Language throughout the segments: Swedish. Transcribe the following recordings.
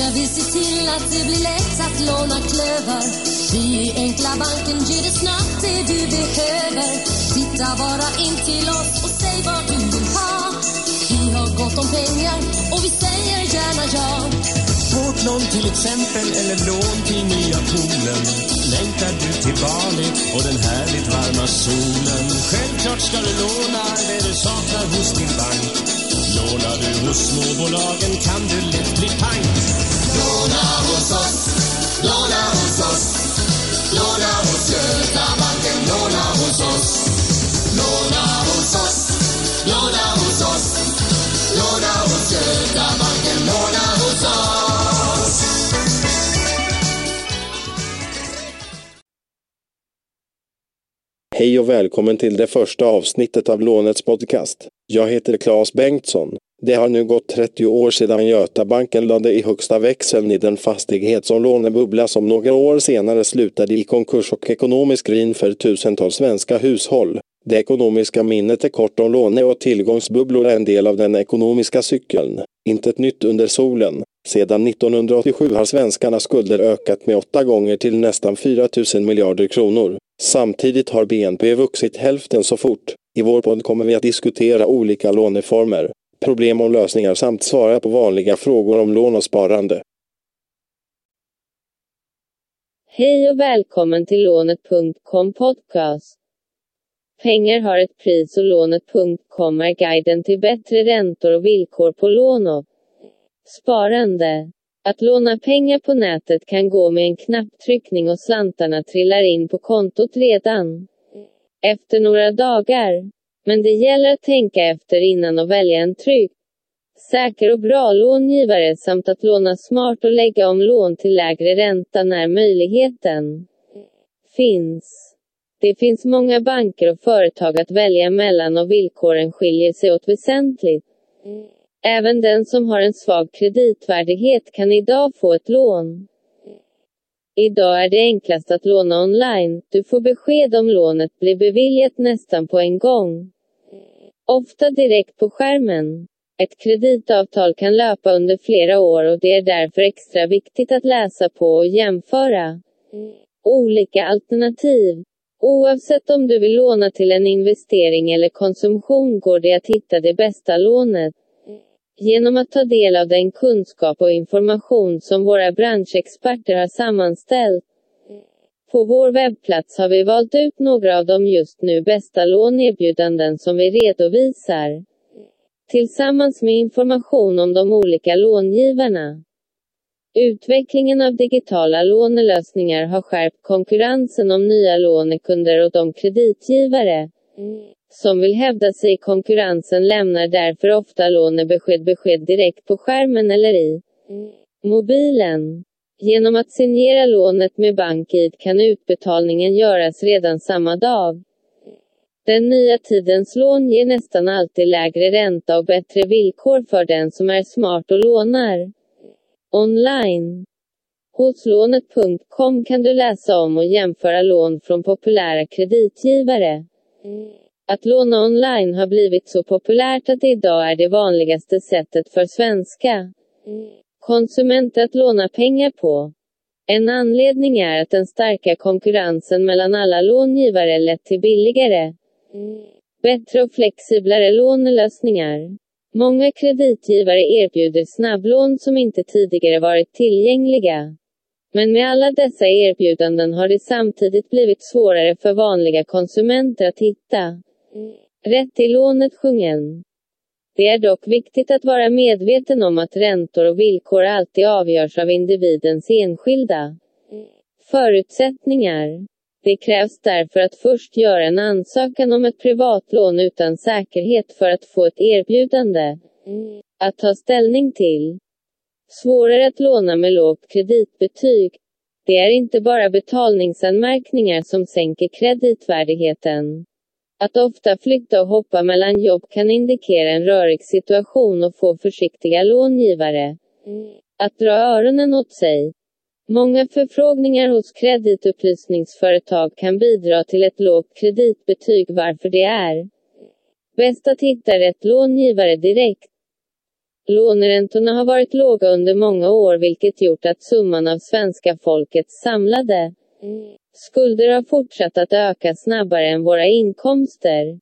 ska vi se till att det blir lätt att låna klöver. Vi i Enkla banken ger dig snabbt det du behöver. Titta bara in till oss och säg vad du vill ha. Vi har gott om pengar och vi säger gärna ja. Båtlån till exempel eller lån till nya poolen. Längtar du till Bali och den härligt varma solen? Självklart ska du låna det du saknar hos din bank. Lånar du hos småbolagen kan du lätt bli pank. Första banken låna hos oss. Hej och välkommen till det första avsnittet av Lånets podcast. Jag heter Claes Bengtsson. Det har nu gått 30 år sedan Götabanken lade i högsta växeln i den fastighet som lånebubbla som några år senare slutade i konkurs och ekonomisk ruin för tusentals svenska hushåll. Det ekonomiska minnet är kort om låne och tillgångsbubblor är en del av den ekonomiska cykeln. Inte ett nytt under solen. Sedan 1987 har svenskarnas skulder ökat med åtta gånger till nästan 4 000 miljarder kronor. Samtidigt har BNP vuxit hälften så fort. I vår podd kommer vi att diskutera olika låneformer, problem och lösningar samt svara på vanliga frågor om lån och sparande. Hej och välkommen till lånet.com podcast. Pengar har ett pris och lånet.com är guiden till bättre räntor och villkor på lån och sparande. Att låna pengar på nätet kan gå med en knapptryckning och slantarna trillar in på kontot redan efter några dagar. Men det gäller att tänka efter innan och välja en trygg, säker och bra långivare samt att låna smart och lägga om lån till lägre ränta när möjligheten finns. Det finns många banker och företag att välja mellan och villkoren skiljer sig åt väsentligt. Även den som har en svag kreditvärdighet kan idag få ett lån. Idag är det enklast att låna online, du får besked om lånet blir beviljat nästan på en gång. Ofta direkt på skärmen. Ett kreditavtal kan löpa under flera år och det är därför extra viktigt att läsa på och jämföra olika alternativ. Oavsett om du vill låna till en investering eller konsumtion går det att hitta det bästa lånet. Genom att ta del av den kunskap och information som våra branschexperter har sammanställt. På vår webbplats har vi valt ut några av de just nu bästa lånerbjudanden som vi redovisar. Tillsammans med information om de olika långivarna. Utvecklingen av digitala lånelösningar har skärpt konkurrensen om nya lånekunder och de kreditgivare som vill hävda sig i konkurrensen lämnar därför ofta lånebesked besked direkt på skärmen eller i mobilen. Genom att signera lånet med BankID kan utbetalningen göras redan samma dag. Den nya tidens lån ger nästan alltid lägre ränta och bättre villkor för den som är smart och lånar online. Hos lånet.com kan du läsa om och jämföra lån från populära kreditgivare. Att låna online har blivit så populärt att det idag är det vanligaste sättet för svenska konsumenter att låna pengar på. En anledning är att den starka konkurrensen mellan alla långivare lett till billigare, bättre och flexiblare lånelösningar. Många kreditgivare erbjuder snabblån som inte tidigare varit tillgängliga. Men med alla dessa erbjudanden har det samtidigt blivit svårare för vanliga konsumenter att hitta rätt till lånet sjungen. Det är dock viktigt att vara medveten om att räntor och villkor alltid avgörs av individens enskilda förutsättningar. Det krävs därför att först göra en ansökan om ett privatlån utan säkerhet för att få ett erbjudande att ta ställning till. Svårare att låna med lågt kreditbetyg. Det är inte bara betalningsanmärkningar som sänker kreditvärdigheten. Att ofta flytta och hoppa mellan jobb kan indikera en rörig situation och få försiktiga långivare att dra öronen åt sig. Många förfrågningar hos kreditupplysningsföretag kan bidra till ett lågt kreditbetyg varför det är bäst att hitta rätt långivare direkt. Låneräntorna har varit låga under många år vilket gjort att summan av svenska folkets samlade skulder har fortsatt att öka snabbare än våra inkomster.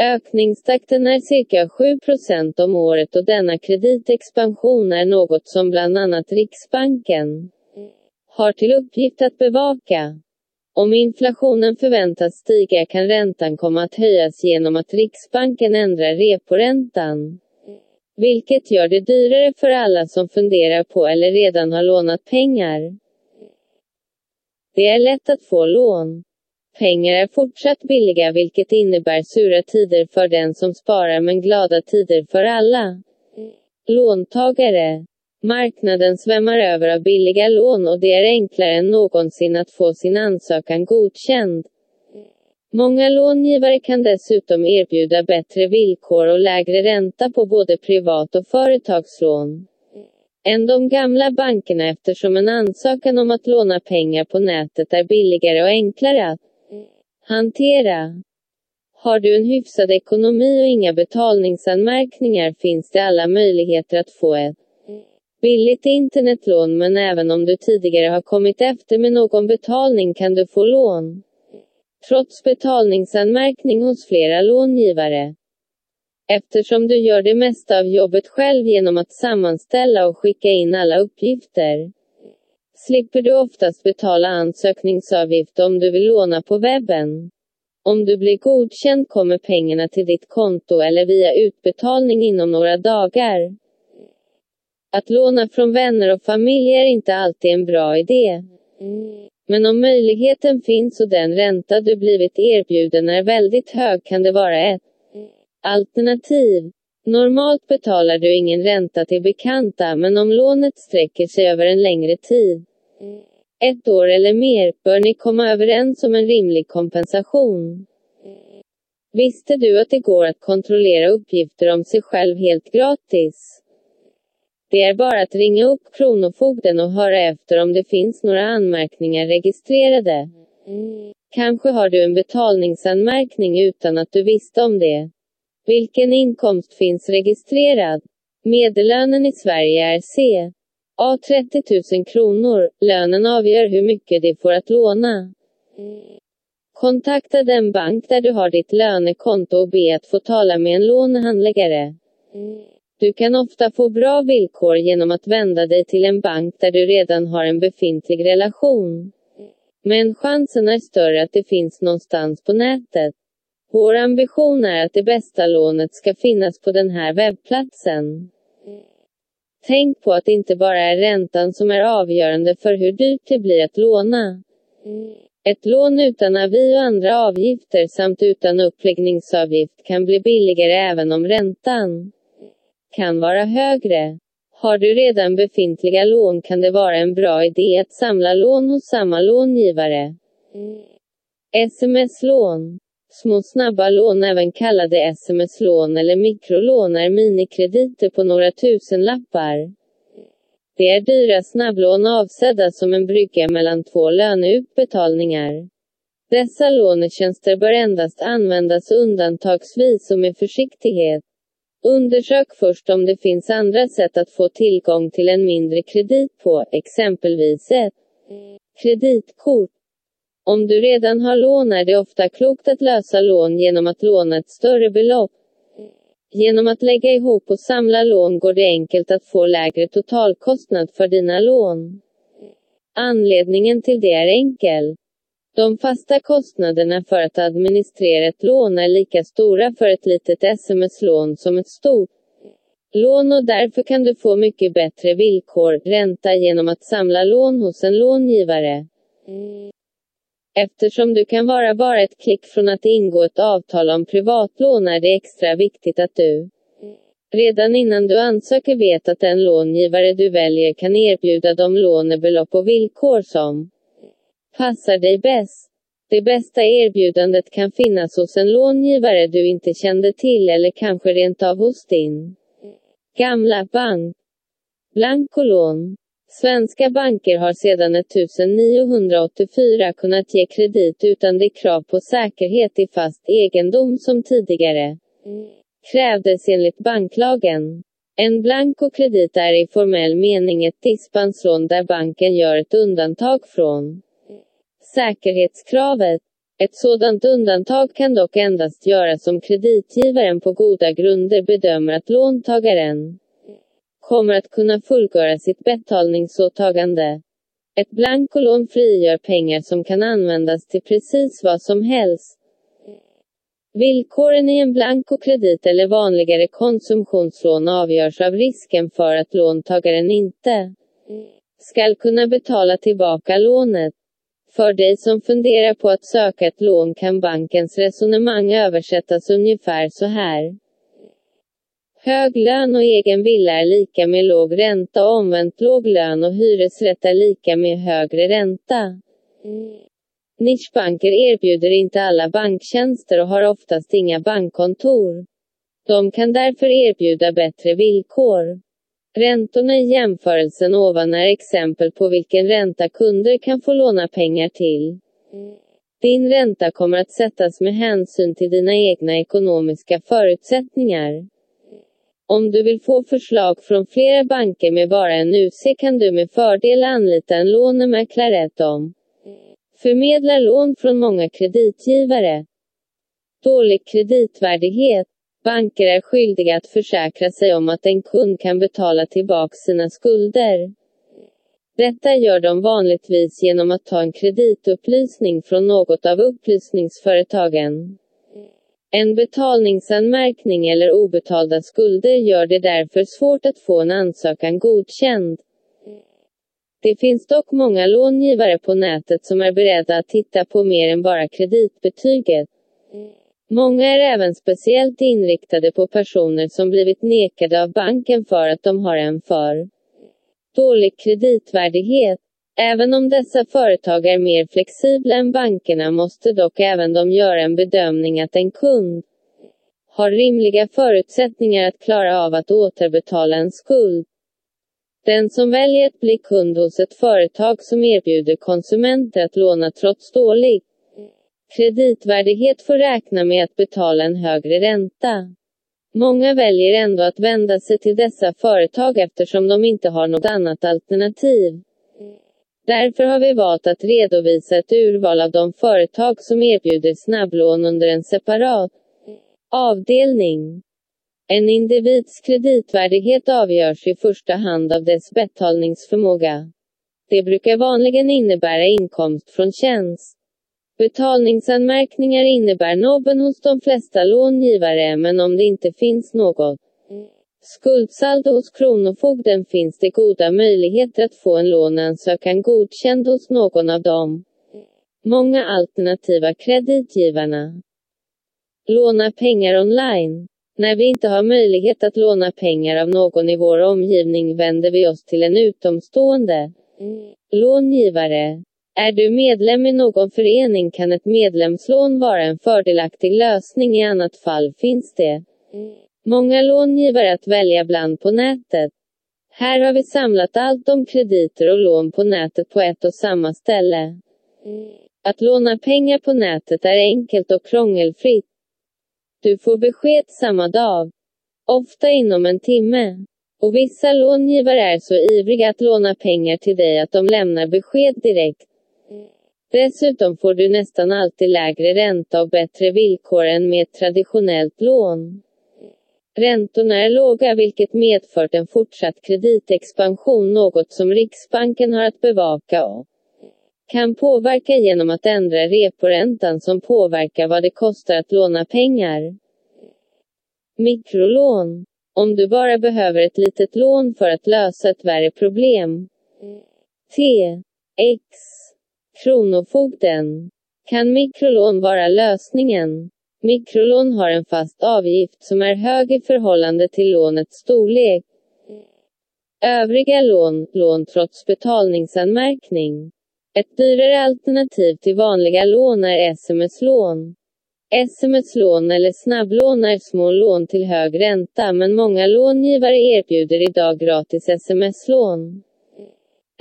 Ökningstakten är cirka 7 procent om året och denna kreditexpansion är något som bland annat Riksbanken har till uppgift att bevaka. Om inflationen förväntas stiga kan räntan komma att höjas genom att Riksbanken ändrar reporäntan. Vilket gör det dyrare för alla som funderar på eller redan har lånat pengar. Det är lätt att få lån. Pengar är fortsatt billiga vilket innebär sura tider för den som sparar men glada tider för alla. Låntagare. Marknaden svämmar över av billiga lån och det är enklare än någonsin att få sin ansökan godkänd. Många långivare kan dessutom erbjuda bättre villkor och lägre ränta på både privat och företagslån än de gamla bankerna eftersom en ansökan om att låna pengar på nätet är billigare och enklare att hantera. Har du en hyfsad ekonomi och inga betalningsanmärkningar finns det alla möjligheter att få ett billigt internetlån men även om du tidigare har kommit efter med någon betalning kan du få lån. Trots betalningsanmärkning hos flera långivare. Eftersom du gör det mesta av jobbet själv genom att sammanställa och skicka in alla uppgifter slipper du oftast betala ansökningsavgift om du vill låna på webben. Om du blir godkänd kommer pengarna till ditt konto eller via utbetalning inom några dagar. Att låna från vänner och familj är inte alltid en bra idé. Men om möjligheten finns och den ränta du blivit erbjuden är väldigt hög kan det vara ett alternativ. Normalt betalar du ingen ränta till bekanta men om lånet sträcker sig över en längre tid, ett år eller mer, bör ni komma överens om en rimlig kompensation. Visste du att det går att kontrollera uppgifter om sig själv helt gratis? Det är bara att ringa upp Kronofogden och höra efter om det finns några anmärkningar registrerade. Kanske har du en betalningsanmärkning utan att du visste om det. Vilken inkomst finns registrerad? Medellönen i Sverige är C. A 30 000 kronor. Lönen avgör hur mycket de får att låna. Kontakta den bank där du har ditt lönekonto och be att få tala med en lånehandläggare. Du kan ofta få bra villkor genom att vända dig till en bank där du redan har en befintlig relation. Men chansen är större att det finns någonstans på nätet. Vår ambition är att det bästa lånet ska finnas på den här webbplatsen. Tänk på att det inte bara är räntan som är avgörande för hur dyrt det blir att låna. Ett lån utan avi och andra avgifter samt utan uppläggningsavgift kan bli billigare även om räntan kan vara högre. Har du redan befintliga lån kan det vara en bra idé att samla lån hos samma långivare. Sms-lån Små snabba lån, även kallade sms-lån eller mikrolån, är minikrediter på några tusen lappar. Det är dyra snabblån avsedda som en brygga mellan två löneutbetalningar. Dessa lånetjänster bör endast användas undantagsvis och med försiktighet. Undersök först om det finns andra sätt att få tillgång till en mindre kredit på, exempelvis ett kreditkort. Om du redan har lån är det ofta klokt att lösa lån genom att låna ett större belopp. Genom att lägga ihop och samla lån går det enkelt att få lägre totalkostnad för dina lån. Anledningen till det är enkel. De fasta kostnaderna för att administrera ett lån är lika stora för ett litet sms-lån som ett stort lån och därför kan du få mycket bättre villkor, ränta genom att samla lån hos en långivare. Eftersom du kan vara bara ett klick från att ingå ett avtal om privatlån är det extra viktigt att du redan innan du ansöker vet att den långivare du väljer kan erbjuda de lånebelopp och villkor som passar dig bäst. Det bästa erbjudandet kan finnas hos en långivare du inte kände till eller kanske rent av hos din gamla bank. Blankolån Svenska banker har sedan 1984 kunnat ge kredit utan det krav på säkerhet i fast egendom som tidigare krävdes enligt banklagen. En blankokredit är i formell mening ett dispenslån där banken gör ett undantag från säkerhetskravet. Ett sådant undantag kan dock endast göras om kreditgivaren på goda grunder bedömer att låntagaren kommer att kunna fullgöra sitt betalningsåtagande. Ett blankolån frigör pengar som kan användas till precis vad som helst. Villkoren i en blankokredit eller vanligare konsumtionslån avgörs av risken för att låntagaren inte skall kunna betala tillbaka lånet. För dig som funderar på att söka ett lån kan bankens resonemang översättas ungefär så här. Hög lön och egen villa är lika med låg ränta och omvänt låg lön och hyresrätt är lika med högre ränta. Nischbanker erbjuder inte alla banktjänster och har oftast inga bankkontor. De kan därför erbjuda bättre villkor. Räntorna i jämförelsen ovan är exempel på vilken ränta kunder kan få låna pengar till. Din ränta kommer att sättas med hänsyn till dina egna ekonomiska förutsättningar. Om du vill få förslag från flera banker med bara en UC kan du med fördel anlita en lånemäklare om förmedlar lån från många kreditgivare. Dålig kreditvärdighet. Banker är skyldiga att försäkra sig om att en kund kan betala tillbaka sina skulder. Detta gör de vanligtvis genom att ta en kreditupplysning från något av upplysningsföretagen. En betalningsanmärkning eller obetalda skulder gör det därför svårt att få en ansökan godkänd. Det finns dock många långivare på nätet som är beredda att titta på mer än bara kreditbetyget. Många är även speciellt inriktade på personer som blivit nekade av banken för att de har en för dålig kreditvärdighet. Även om dessa företag är mer flexibla än bankerna måste dock även de göra en bedömning att en kund har rimliga förutsättningar att klara av att återbetala en skuld. Den som väljer att bli kund hos ett företag som erbjuder konsumenter att låna trots dålig kreditvärdighet får räkna med att betala en högre ränta. Många väljer ändå att vända sig till dessa företag eftersom de inte har något annat alternativ. Därför har vi valt att redovisa ett urval av de företag som erbjuder snabblån under en separat avdelning. En individs kreditvärdighet avgörs i första hand av dess betalningsförmåga. Det brukar vanligen innebära inkomst från tjänst. Betalningsanmärkningar innebär nobben hos de flesta långivare men om det inte finns något skuldsaldo hos Kronofogden finns det goda möjligheter att få en låneansökan godkänd hos någon av dem. Många alternativa kreditgivarna. Låna pengar online. När vi inte har möjlighet att låna pengar av någon i vår omgivning vänder vi oss till en utomstående långivare. Är du medlem i någon förening kan ett medlemslån vara en fördelaktig lösning i annat fall finns det många långivare att välja bland på nätet. Här har vi samlat allt om krediter och lån på nätet på ett och samma ställe. Att låna pengar på nätet är enkelt och krångelfritt. Du får besked samma dag. Ofta inom en timme. Och vissa långivare är så ivriga att låna pengar till dig att de lämnar besked direkt. Dessutom får du nästan alltid lägre ränta och bättre villkor än med ett traditionellt lån. Räntorna är låga vilket medfört en fortsatt kreditexpansion något som Riksbanken har att bevaka och kan påverka genom att ändra reporäntan som påverkar vad det kostar att låna pengar. Mikrolån. Om du bara behöver ett litet lån för att lösa ett värre problem. T. X. Kronofogden. Kan mikrolån vara lösningen? Mikrolån har en fast avgift som är hög i förhållande till lånets storlek. Övriga lån, lån trots betalningsanmärkning. Ett dyrare alternativ till vanliga lån är sms-lån. Sms-lån eller snabblån är små lån till hög ränta men många långivare erbjuder idag gratis sms-lån.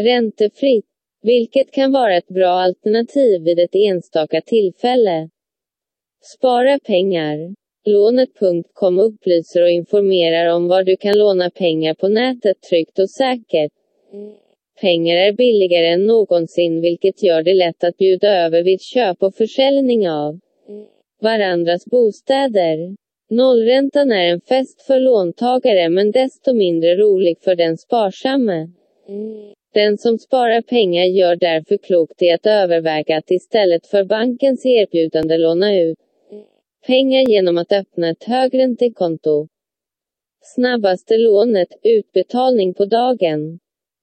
Räntefritt, vilket kan vara ett bra alternativ vid ett enstaka tillfälle. Spara pengar. Lånet.com upplyser och informerar om var du kan låna pengar på nätet tryggt och säkert. Pengar är billigare än någonsin vilket gör det lätt att bjuda över vid köp och försäljning av varandras bostäder. Nollräntan är en fest för låntagare men desto mindre rolig för den sparsamme. Den som sparar pengar gör därför klokt i att överväga att istället för bankens erbjudande låna ut pengar genom att öppna ett högräntekonto. Snabbaste lånet, utbetalning på dagen.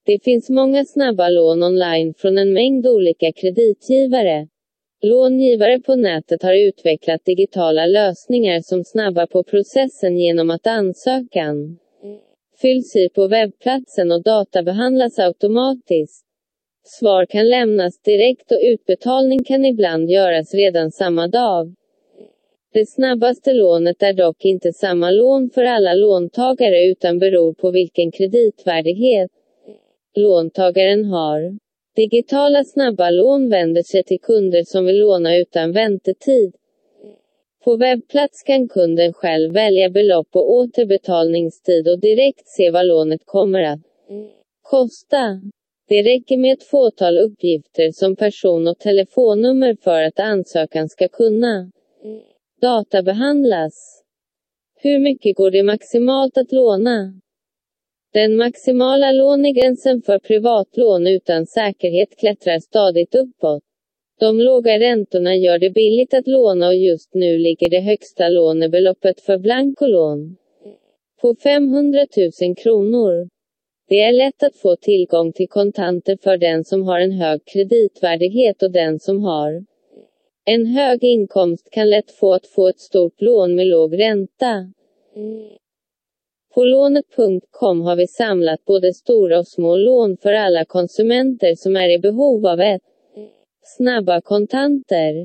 Det finns många snabba lån online från en mängd olika kreditgivare. Långivare på nätet har utvecklat digitala lösningar som snabbar på processen genom att ansökan fylls i på webbplatsen och databehandlas automatiskt. Svar kan lämnas direkt och utbetalning kan ibland göras redan samma dag. Det snabbaste lånet är dock inte samma lån för alla låntagare utan beror på vilken kreditvärdighet låntagaren har. Digitala snabba lån vänder sig till kunder som vill låna utan väntetid. På webbplats kan kunden själv välja belopp och återbetalningstid och direkt se vad lånet kommer att kosta. Det räcker med ett fåtal uppgifter som person och telefonnummer för att ansökan ska kunna databehandlas. Hur mycket går det maximalt att låna? Den maximala lånegränsen för privatlån utan säkerhet klättrar stadigt uppåt. De låga räntorna gör det billigt att låna och just nu ligger det högsta lånebeloppet för blankolån på 500 000 kronor. Det är lätt att få tillgång till kontanter för den som har en hög kreditvärdighet och den som har en hög inkomst kan lätt få att få ett stort lån med låg ränta. På lånet.com har vi samlat både stora och små lån för alla konsumenter som är i behov av ett snabba kontanter.